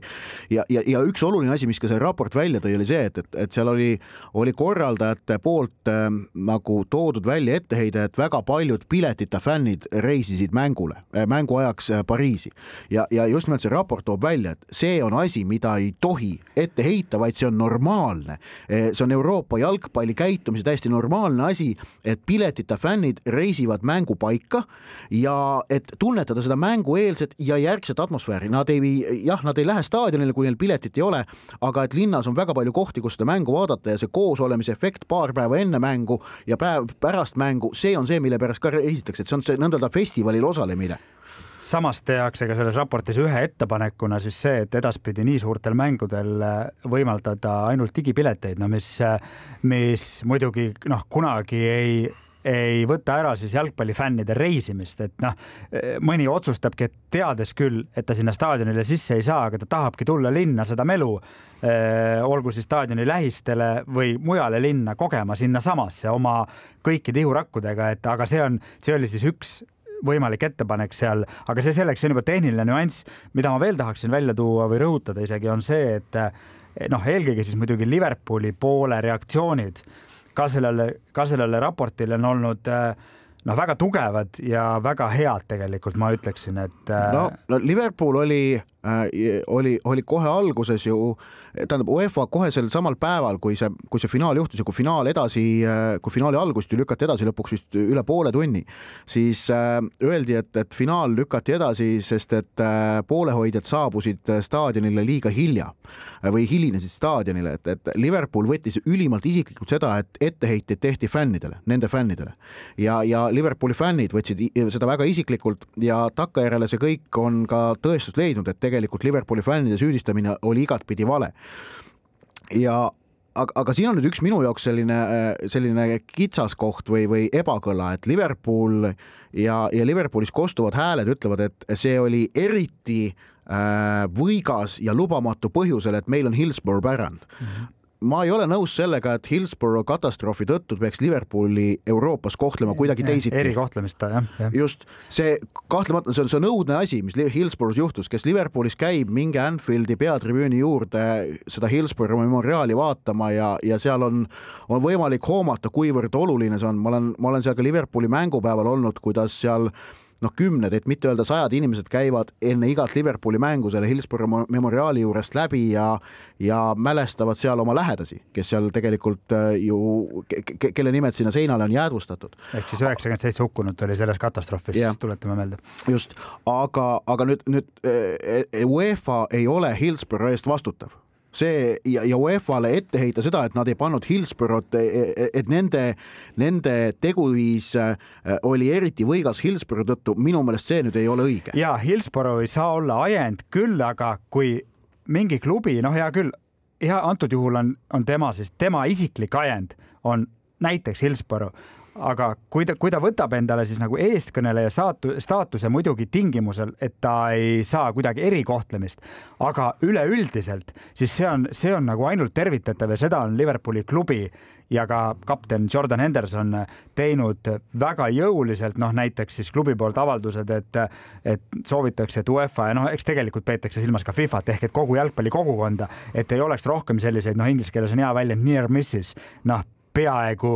ja, ja, ja üks oluline asi, mis ka see raport välja tõi, oli see, et, et, et seal oli, oli korraldajate poolt äh, nagu toodud välja etteheide, et väga paljud piletita fännid reisisid mängule äh,, mängu ajaks äh, Pariisi ja, ja just nimelt see raport toob välja, et see on asi, mida ei tohi ette heita, vaid see on normaalne. Äh, see on Euroopa jalgpalli käitumise täiesti normaalne normaalne asi, et piletita fännid reisivad mängupaika ja et tunnetada seda mängueelset ja järgset atmosfääri, nad ei, jah, nad ei lähe staadionile, kui neil piletit ei ole, aga et linnas on väga palju kohti, kus seda mängu vaadata ja see koosolemise efekt paar päeva enne mängu ja päev pärast mängu, see on see, mille pärast ka reisitakse, et see on see nõnda festivalil osalemine samas tehakse ka selles raportis ühe ettepanekuna siis see, et edaspidi nii suurtel mängudel äh, võimaldada ainult digipileteid, no mis, äh, mis muidugi noh, kunagi ei ei võta ära siis jalgpallifännide reisimist, et noh, mõni otsustabki, et teades küll, et ta sinna staadionile sisse ei saa, aga ta tahabki tulla linna seda melu, äh, olgu siis staadioni lähistele või mujale linna kogema sinnasamasse oma kõikide ihurakkudega, et aga see on, see oli siis üks võimalik ettepanek seal, aga see selleks, see on juba tehniline nüanss, mida ma veel tahaksin välja tuua või rõhutada isegi on see, et eh, noh, eelkõige siis muidugi Liverpooli poole reaktsioonid ka sellele, ka sellele raportile on olnud äh, noh, väga tugevad ja väga head tegelikult ma ütleksin, et. Äh, no, no Liverpool oli oli, oli kohe alguses ju tähendab UEFA kohe sel samal päeval, kui see, kui see finaal juhtus ja kui finaal edasi, kui finaali algust ju lükati edasi lõpuks vist üle poole tunni, siis äh, öeldi, et, et finaal lükati edasi, sest et äh, poolehoidjad saabusid staadionile liiga hilja või hilinesid staadionile, et, et Liverpool võttis ülimalt isiklikult seda, et etteheiteid tehti fännidele, nende fännidele. Ja, ja Liverpooli fännid võtsid seda väga isiklikult ja takkajärjele see kõik on ka tõestust leidnud, et tegelikult Liverpooli fännide süüdistamine oli igatpidi vale ja aga, aga siin on nüüd üks minu jaoks selline, selline kitsaskoht või, või ebakõla, et Liverpool ja, ja Liverpoolis kostuvad hääled ütlevad, et see oli eriti äh, võigas ja lubamatu põhjusel, et meil on Hillsborough pärand mm. -hmm ma ei ole nõus sellega, et Hillsborough katastroofi tõttu peaks Liverpooli Euroopas kohtlema kuidagi teisiti. erikohtlemist ta jah ja.. just. See kahtlemata, see on, see on õudne asi, mis Hillsborough's juhtus, kes Liverpoolis käib, minge Anfieldi peatribüüni juurde seda Hillsborough memoriaali vaatama ja, ja seal on, on võimalik hoomata, kuivõrd oluline see on, ma olen, ma olen seal ka Liverpooli mängupäeval olnud, kuidas seal noh, kümned, et mitte öelda sajad inimesed käivad enne igat Liverpooli mängu selle Hillsborough memoriaali juurest läbi ja ja mälestavad seal oma lähedasi, kes seal tegelikult äh, ju ke, kelle nimed sinna seinale on jäädvustatud. ehk siis üheksakümmend seitse hukkunut oli selles katastroofis, tuletame meelde. just, aga, aga nüüd, nüüd äh, UEFA ei ole Hillsborough eest vastutav see ja, ja UEFA-le ette heita seda, et nad ei pannud Hillsborough't, e, e, et nende, nende teguviis äh, oli eriti võigas Hillsborough tõttu, minu meelest see nüüd ei ole õige. ja Hillsborough ei saa olla ajend, küll aga kui mingi klubi, noh, hea küll, hea, antud juhul on, on tema siis, tema isiklik ajend on näiteks Hillsborough aga kui ta, kui ta võtab endale siis nagu eestkõneleja saatu, staatuse muidugi tingimusel, et ta ei saa kuidagi erikohtlemist, aga üleüldiselt, siis see on, see on nagu ainult tervitatav ja seda on Liverpooli klubi ja ka kapten Jordan Henderson teinud väga jõuliselt, noh näiteks siis klubi poolt avaldused, et, et soovitakse, et UEFA ja noh, eks tegelikult peetakse silmas ka Fifat ehk et kogu jalgpallikogukonda, et ei oleks rohkem selliseid, noh, inglise keeles on hea väljend near misses, noh peaaegu,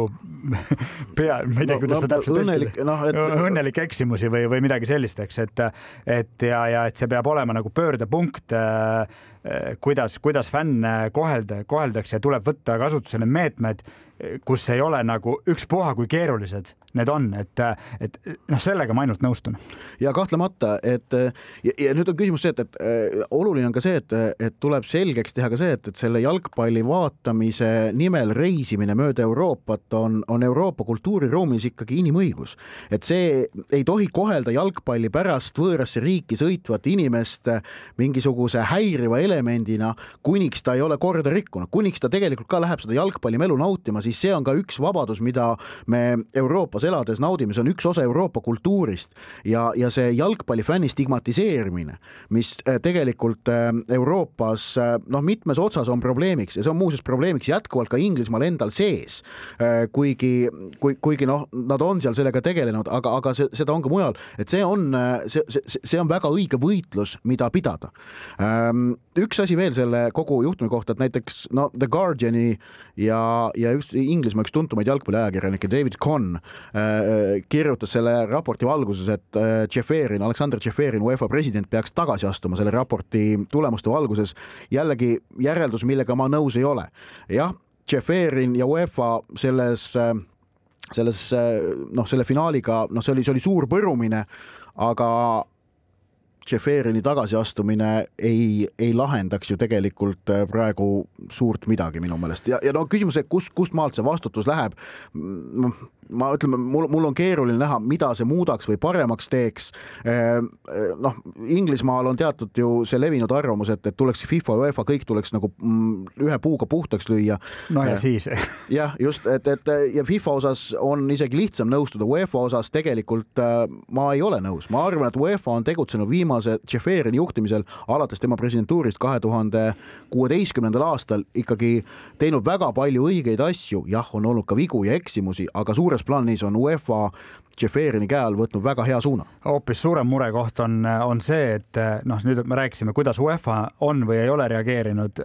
pea, ma ei tea no,, kuidas no, ta täpselt õnnelik, no, et... õnnelikke eksimusi või, või midagi sellist, eks, et, et ja, ja et see peab olema nagu pöördepunkt äh, kuidas, kuidas fänne kohelda, koheldakse ja tuleb võtta kasutusele meetmed, kus ei ole nagu ükspuha, kui keerulised need on, et, et noh, sellega ma ainult nõustun. ja kahtlemata, et ja, ja nüüd on küsimus see, et, et äh, oluline on ka see, et, et tuleb selgeks teha ka see, et, et selle jalgpalli vaatamise nimel reisimine mööda Euroopat on, on Euroopa kultuuriruumis ikkagi inimõigus. et see ei tohi kohelda jalgpalli pärast võõrasse riiki sõitvat inimest mingisuguse häiriva elemendina, kuniks ta ei ole korda rikkunud, kuniks ta tegelikult ka läheb seda jalgpallimelu nautima, siis see on ka üks vabadus, mida me Euroopas Euroopas elades naudime, see on üks osa Euroopa kultuurist ja, ja see jalgpallifänni stigmatiseerimine, mis äh, tegelikult äh, Euroopas äh, noh, mitmes otsas on probleemiks ja see on muuseas probleemiks jätkuvalt ka Inglismaal endal sees. kuigi, kui, kuigi noh, nad on seal sellega tegelenud, aga, aga see, seda on ka mujal, et see on, see, see, see on väga õige võitlus, mida pidada. Ähm, üks asi veel selle kogu juhtumi kohta, et näiteks no The Guardiani ja, ja üks Inglismaa üks tuntumaid jalgpalliajakirjanikke David Conn Äh, kirjutas selle raporti valguses, et äh, Tšeferin, Aleksandr Tšeferin, UEFA president peaks tagasi astuma selle raporti tulemuste valguses. jällegi järeldus, millega ma nõus ei ole. jah, Tšeferin ja UEFA selles äh, selles noh, selle finaaliga, noh, see oli, see oli suur põrumine, aga Tšeferini tagasiastumine ei, ei lahendaks ju tegelikult äh, praegu suurt midagi minu meelest ja, ja no küsimus, et kust, kust maalt see vastutus läheb. noh, ma ütleme, mul, mul on keeruline näha, mida see muudaks või paremaks teeks. Ehm, eh, noh, Inglismaal on teatud ju see levinud arvamus, et, et tuleks FIFA ja UEFA kõik tuleks nagu mm, ühe puuga puhtaks lüüa. no ja siis. jah, just, et, et ja FIFA osas on isegi lihtsam nõustuda, UEFA osas tegelikult äh, ma ei ole nõus, ma arvan, et UEFA on tegutsenud viimase Tšeferini juhtimisel alates tema presidentuurist kahe tuhande kuueteistkümnendal aastal ikkagi teinud väga palju õigeid asju, jah, on olnud ka vigu ja eksimusi, aga suures suures plaanis on UEFA Tšeferini käe all võtnud väga hea suuna. hoopis suurem murekoht on, on see, et noh, nüüd me rääkisime, kuidas UEFA on või ei ole reageerinud,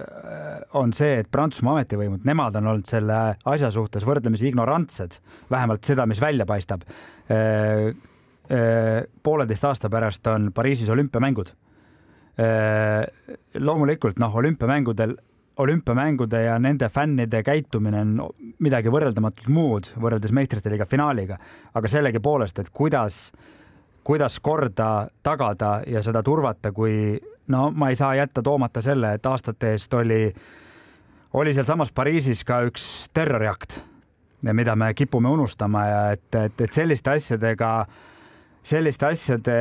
on see, et Prantsusmaa ametivõimud, nemad on olnud selle asja suhtes võrdlemisi ignorantsed, vähemalt seda, mis välja paistab. pooleteist aasta pärast on Pariisis olümpiamängud. loomulikult noh, olümpiamängudel olümpiamängude ja nende fännide käitumine on midagi võrreldamatult muud võrreldes meistrite liiga finaaliga, aga sellegipoolest, et kuidas, kuidas korda tagada ja seda turvata, kui no ma ei saa jätta toomata selle, et aastate eest oli, oli sealsamas Pariisis ka üks terroriakt, mida me kipume unustama ja et, et, et selliste asjadega, selliste asjadega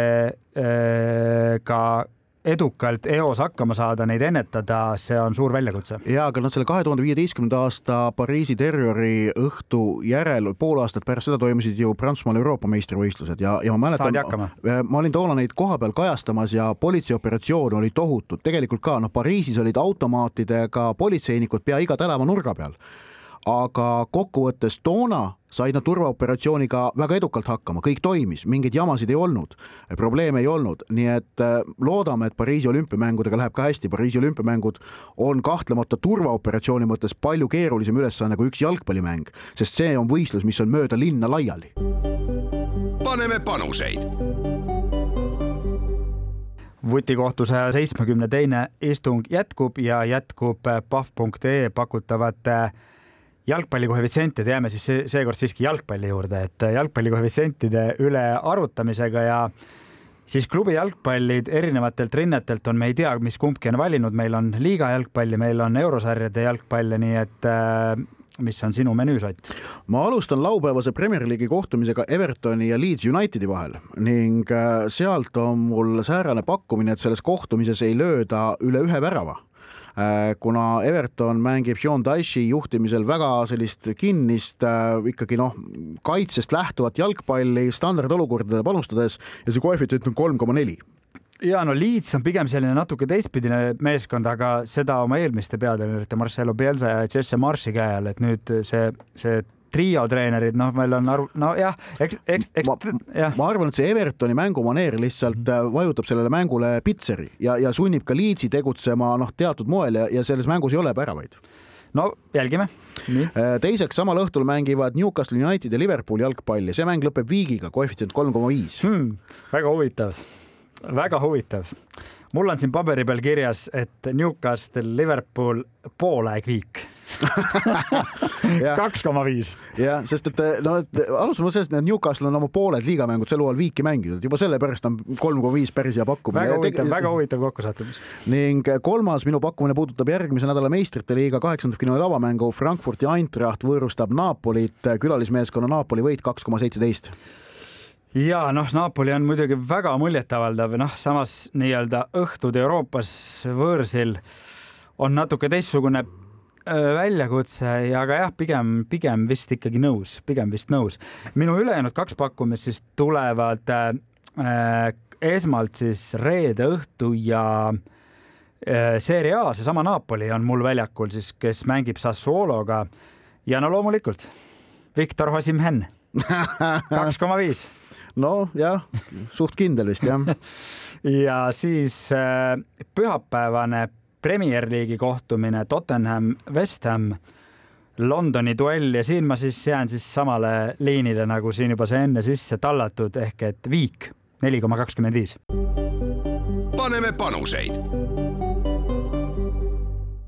edukalt eos hakkama saada, neid ennetada, see on suur väljakutse. ja, aga noh, selle kahe tuhande viieteistkümnenda aasta Pariisi terroriõhtu järel, pool aastat pärast seda toimusid ju Prantsusmaal Euroopa meistrivõistlused ja, ja ma mäletan, ma olin toona neid kohapeal kajastamas ja politseioperatsioon oli tohutu, tegelikult ka noh, Pariisis olid automaatidega politseinikud pea iga tänavanurga peal. Aga kokkuvõttes toona said nad turvaoperatsiooniga väga edukalt hakkama, kõik toimis, mingeid jamasid ei olnud, probleeme ei olnud, nii et äh, loodame, et Pariisi olümpiamängudega läheb ka hästi, Pariisi olümpiamängud on kahtlemata turvaoperatsiooni mõttes palju keerulisem ülesanne kui üks jalgpallimäng, sest see on võistlus, mis on mööda linna laiali. paneme panuseid. Vutikohtu saja seitsmekümne teine istung jätkub ja jätkub pahv.ee pakutavate jalgpallikoefitsientide, jääme siis seekord siiski jalgpalli juurde, et jalgpallikoefitsientide üle arutamisega ja siis klubi jalgpallid erinevatelt rinnetelt on, me ei tea, mis kumbki on valinud, meil on liiga jalgpalli, meil on eurosarjade jalgpalli, nii et äh, mis on sinu menüüsott? ma alustan laupäevase Premier League'i kohtumisega Evertoni ja Leeds Unitedi vahel ning äh, sealt on mul säärane pakkumine, et selles kohtumises ei lööda üle ühe värava kuna Everton mängib Sean Dyche'i juhtimisel väga sellist kinnist äh, ikkagi noh, kaitsest lähtuvat jalgpalli standardolukordadele panustades ja see koefitsient on kolm koma neli. Ja no Leeds on pigem selline natuke teistpidine meeskond, aga seda oma eelmiste peatreenerite Marcelo Bielsa ja Jesse Marshi käe all, et nüüd see, see trio treenerid, noh, meil on aru, nojah, eks, eks, eks ma, jah. ma arvan, et see Evertoni mängumaneer lihtsalt äh, vajutab sellele mängule pitseri ja, ja sunnib ka Leedsi tegutsema noh, teatud moel ja, ja selles mängus ei ole väravaid no jälgime. Äh, teiseks, samal õhtul mängivad Newcastle United ja Liverpool jalgpalli, see mäng lõpeb viigiga, koefitsient kolm koma viis. Hmm, väga huvitav, väga huvitav. mul on siin paberi peal kirjas, et Newcastle, Liverpool poolaeg viik kaks koma viis. jah, sest et no et alustame sellest, et Newcastle on oma pooled liigamängud sel hooajal viiki mänginud, juba sellepärast on kolm koma viis päris hea pakkumine. väga huvitav, väga huvitav kokkusattumus. ning kolmas minu pakkumine puudutab järgmise nädala meistrite liiga kaheksandikfinaali avamängu Frankfurti Eintracht võõrustab Napolit, külalismeeskonna Napoli võit kaks koma seitseteist ja noh, Napoli on muidugi väga muljetavaldav, noh, samas nii-öelda õhtud Euroopas võõrsil on natuke teistsugune väljakutse ja aga jah, pigem, pigem vist ikkagi nõus, pigem vist nõus. minu ülejäänud kaks pakkumist siis tulevad äh, esmalt siis reede õhtu ja äh, Serie A, seesama Napoli on mul väljakul siis, kes mängib Sassuologa ja no loomulikult Viktor Osimhen, kaks koma viis. no jah, suht kindel vist jah ja siis äh, pühapäevane Premier League'i kohtumine Tottenham, West Ham, Londoni duell ja siin ma siis jään siis samale liinile, nagu siin juba sai enne sisse tallatud, ehk et viik neli koma kakskümmend viis. paneme panuseid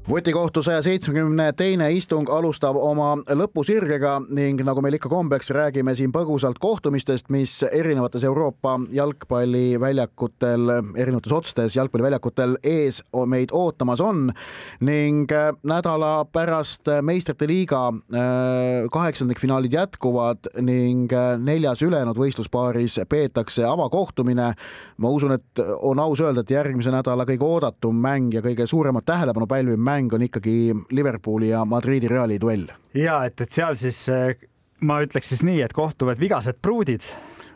vutikohtu saja seitsmekümne teine istung alustab oma lõpusirgega ning nagu meil ikka kombeks, räägime siin põgusalt kohtumistest, mis erinevates Euroopa jalgpalliväljakutel, erinevates otstes jalgpalliväljakutel ees meid ootamas on ning äh, nädala pärast meistrite liiga äh, kaheksandikfinaalid jätkuvad ning äh, neljas ülejäänud võistluspaaris peetakse avakohtumine. ma usun, et on aus öelda, et järgmise nädala kõige oodatum mäng ja kõige suuremat tähelepanu pälviv mäng mäng on ikkagi Liverpooli ja Madridi Reali duell. ja et, et seal siis ma ütleks siis nii, et kohtuvad vigased pruudid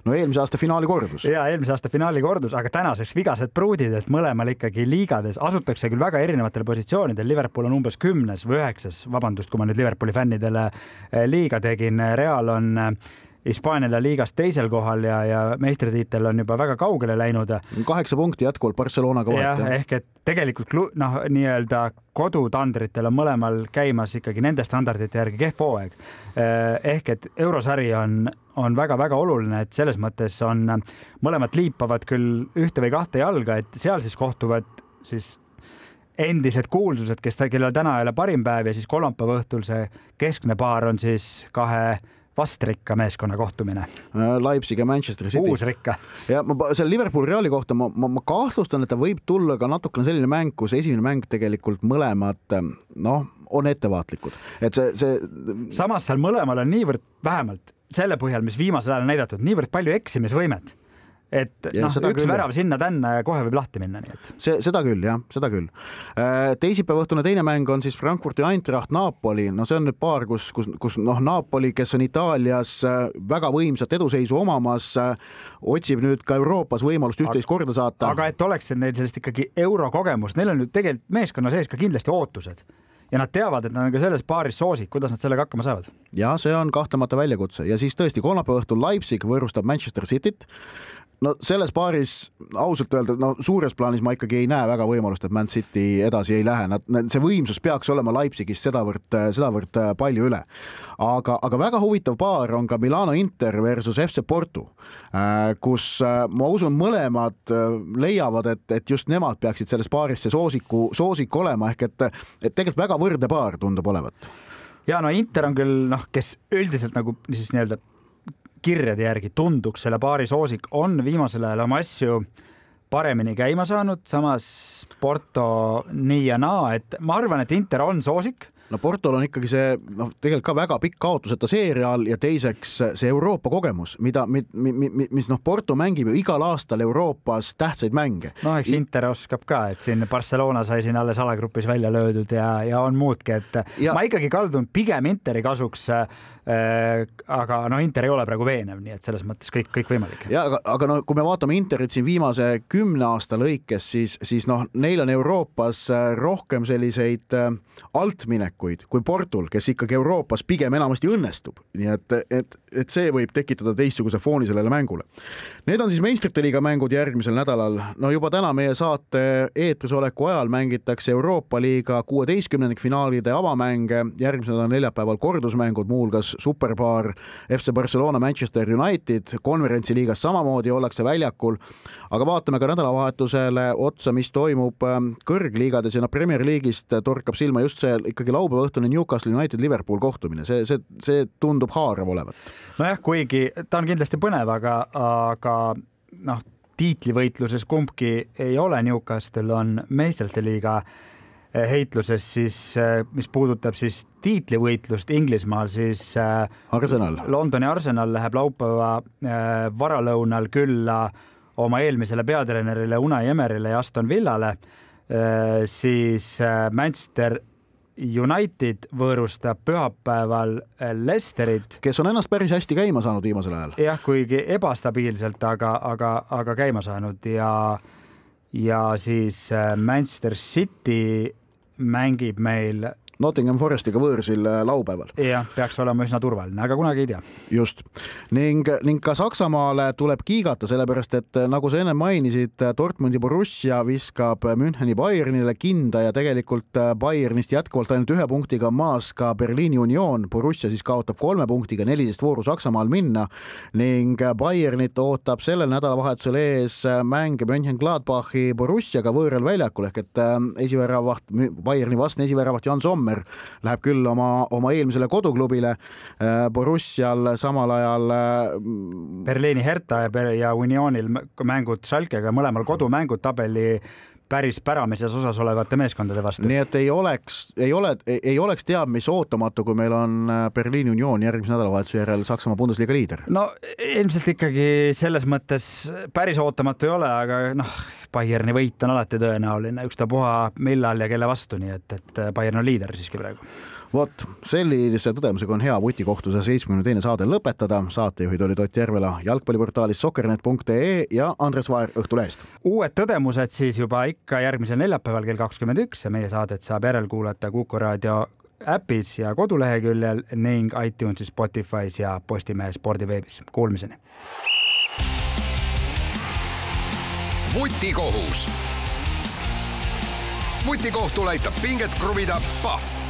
no eelmise aasta finaali kordus. ja eelmise aasta finaali kordus, aga tänaseks vigased pruudid, et mõlemal ikkagi liigades asutakse küll väga erinevatel positsioonidel. Liverpool on umbes kümnes või üheksas, vabandust, kui ma nüüd Liverpooli fännidele eh, liiga tegin. Real on eh, Hispaania La Ligas teisel kohal ja, ja meistritiitel on juba väga kaugele läinud. kaheksa punkti jätkuvalt Barcelonaga vahet. ehk et tegelikult noh, nii-öelda kodutandritel on mõlemal käimas ikkagi nende standardite järgi kehv hooaeg. ehk et eurosari on, on väga-väga oluline, et selles mõttes on, mõlemad liipavad küll ühte või kahte jalga, et seal siis kohtuvad siis endised kuulsused, kes, kellel täna ei ole parim päev ja siis kolmapäeva õhtul see keskne paar on siis kahe vastrikka meeskonna kohtumine. Äh, Leipzig ja Manchester City. uusrikka. ja ma selle Liverpooli Reali kohta ma, ma, ma kahtlustan, et ta võib tulla ka natukene selline mäng, kus esimene mäng tegelikult mõlemad noh, on ettevaatlikud, et see, see. samas seal mõlemal on niivõrd vähemalt selle põhjal, mis viimasel ajal on näidatud, niivõrd palju eksimisvõimet et noh, üks küll, värav sinna-tänna ja kohe võib lahti minna, nii et. see, seda küll jah, seda küll. Äh, teisipäeva õhtune teine mäng on siis Frankfurti Eintracht Napoli, no see on nüüd paar, kus, kus, kus noh, Napoli, kes on Itaalias äh, väga võimsat eduseisu omamas, äh, otsib nüüd ka Euroopas võimalust üht-teist korda saata. aga et oleks neil sellist ikkagi eurokogemust, neil on ju tegelikult meeskonna sees ka kindlasti ootused ja nad teavad, et nad on ka selles paaris soosik, kuidas nad sellega hakkama saavad? ja see on kahtlemata väljakutse ja siis tõesti kolmapäeva õhtul Leipzig võõrustab Manchester Cityt no selles paaris ausalt öelda, no suures plaanis ma ikkagi ei näe väga võimalust, et Man City edasi ei lähe, nad, see võimsus peaks olema Leipzigis sedavõrd, sedavõrd äh, palju üle. aga, aga väga huvitav paar on ka Milano Inter versus FC Porto, äh, kus äh, ma usun, mõlemad leiavad, et, et just nemad peaksid selles paaris see soosiku, soosik olema, ehk et, et tegelikult väga võrdne paar tundub olevat ja no Inter on küll noh, kes üldiselt nagu siis nii-öelda kirjade järgi tunduks selle paari soosik, on viimasel ajal oma asju paremini käima saanud, samas Porto nii ja naa, et ma arvan, et Inter on soosik no Portol on ikkagi see noh, tegelikult ka väga pikk kaotuseta seeria all ja teiseks see Euroopa kogemus, mida, mis noh, Porto mängib ju igal aastal Euroopas tähtsaid mänge. noh, eks Inter oskab ka, et siin Barcelona sai siin alles alagrupis välja löödud ja, ja on muudki, et ja... ma ikkagi kaldun pigem Interi kasuks äh, aga no Inter ei ole praegu veenev, nii et selles mõttes kõik, kõik võimalik. ja aga, aga no kui me vaatame Interit siin viimase kümne aasta lõikes, siis, siis noh, neil on Euroopas äh, rohkem selliseid äh, altminekuid kui Portul, kes ikkagi Euroopas pigem enamasti õnnestub, nii et, et, et see võib tekitada teistsuguse fooni sellele mängule. Need on siis meistrite liiga mängud järgmisel nädalal. no juba täna meie saate eetris oleku ajal mängitakse Euroopa liiga kuueteistkümnendikfinaalide avamänge, järgmisel nädalal neljapäeval kordusmängud, muuhulgas superpaar FC Barcelona, Manchester United, konverentsiliigas samamoodi ollakse väljakul. aga vaatame ka nädalavahetusele otsa, mis toimub ähm, kõrgliigades ja noh, Premier League'ist torkab silma just see ikkagi laupäeva õhtune Newcastle United Liverpool kohtumine, see, see, see tundub haarav olevat. nojah, kuigi ta on kindlasti põnev, aga, aga noh, tiitlivõitluses kumbki ei ole, Newcastle on meistrite liiga Eh, heitluses siis, eh, mis puudutab siis tiitlivõitlust Inglismaal, siis eh, Arsenal. Londoni Arsenal läheb laupäeva varalõunal külla oma eelmisele peatreenerile Unai Emerile ja Aston Villale, siis Manchester United võõrustab pühapäeval Leicesterit. kes on ennast päris hästi käima saanud viimasel ajal. jah, kuigi ebastabiilselt, aga, aga, aga käima saanud ja ja siis Manchester City mängib meil Nottingham Forestiga võõrsil laupäeval. jah, peaks olema üsna turvaline, aga kunagi ei tea. just ning, ning ka Saksamaale tuleb kiigata, sellepärast et nagu sa enne mainisid, Dortmundi Borussia viskab Müncheni Bayernile kinda ja tegelikult Bayernist jätkuvalt ainult ühe punktiga maas ka Berliini Union. Borussia siis kaotab kolme punktiga, neliteist vooru Saksamaal minna ning Bayernit ootab sellel nädalavahetusel ees mäng Mönchengladbachi Borussiaga võõral väljakul ehk et äh, esiväravaht, Bayerni vastane esiväravaht Jan Sommer läheb küll oma, oma eelmisele koduklubile. Äh, Borussial samal ajal. Äh, Berliini Hertha ja, ja Unionil mängud Schalkega, mõlemal kodumängud tabeli päris päramises osas olevate meeskondade vastu. nii et ei oleks, ei ole, ei oleks teab mis ootamatu, kui meil on äh, Berliini Union järgmise nädalavahetuse järel Saksamaa Bundesliga liider. no ilmselt ikkagi selles mõttes päris ootamatu ei ole, aga noh, Bayerni võit on alati tõenäoline, ükstapuha millal ja kelle vastu, nii et, et Bayern on liider siiski praegu vot sellise tõdemusega on hea vutikohtuse seitsmekümne teine saade lõpetada. saatejuhid olid Ott Järvela jalgpalliportaalist sokkernet.ee ja Andres Vaher Õhtulehest. uued tõdemused siis juba ikka järgmisel neljapäeval kell kakskümmend üks ja meie saadet saab järelkuulata Kuku raadio äpis ja koduleheküljel ning iTunesis, Spotify's ja Postimehe spordiveebis. Kuulmiseni. vutikohus. vutikohtul aitab pinget kruvida Pahv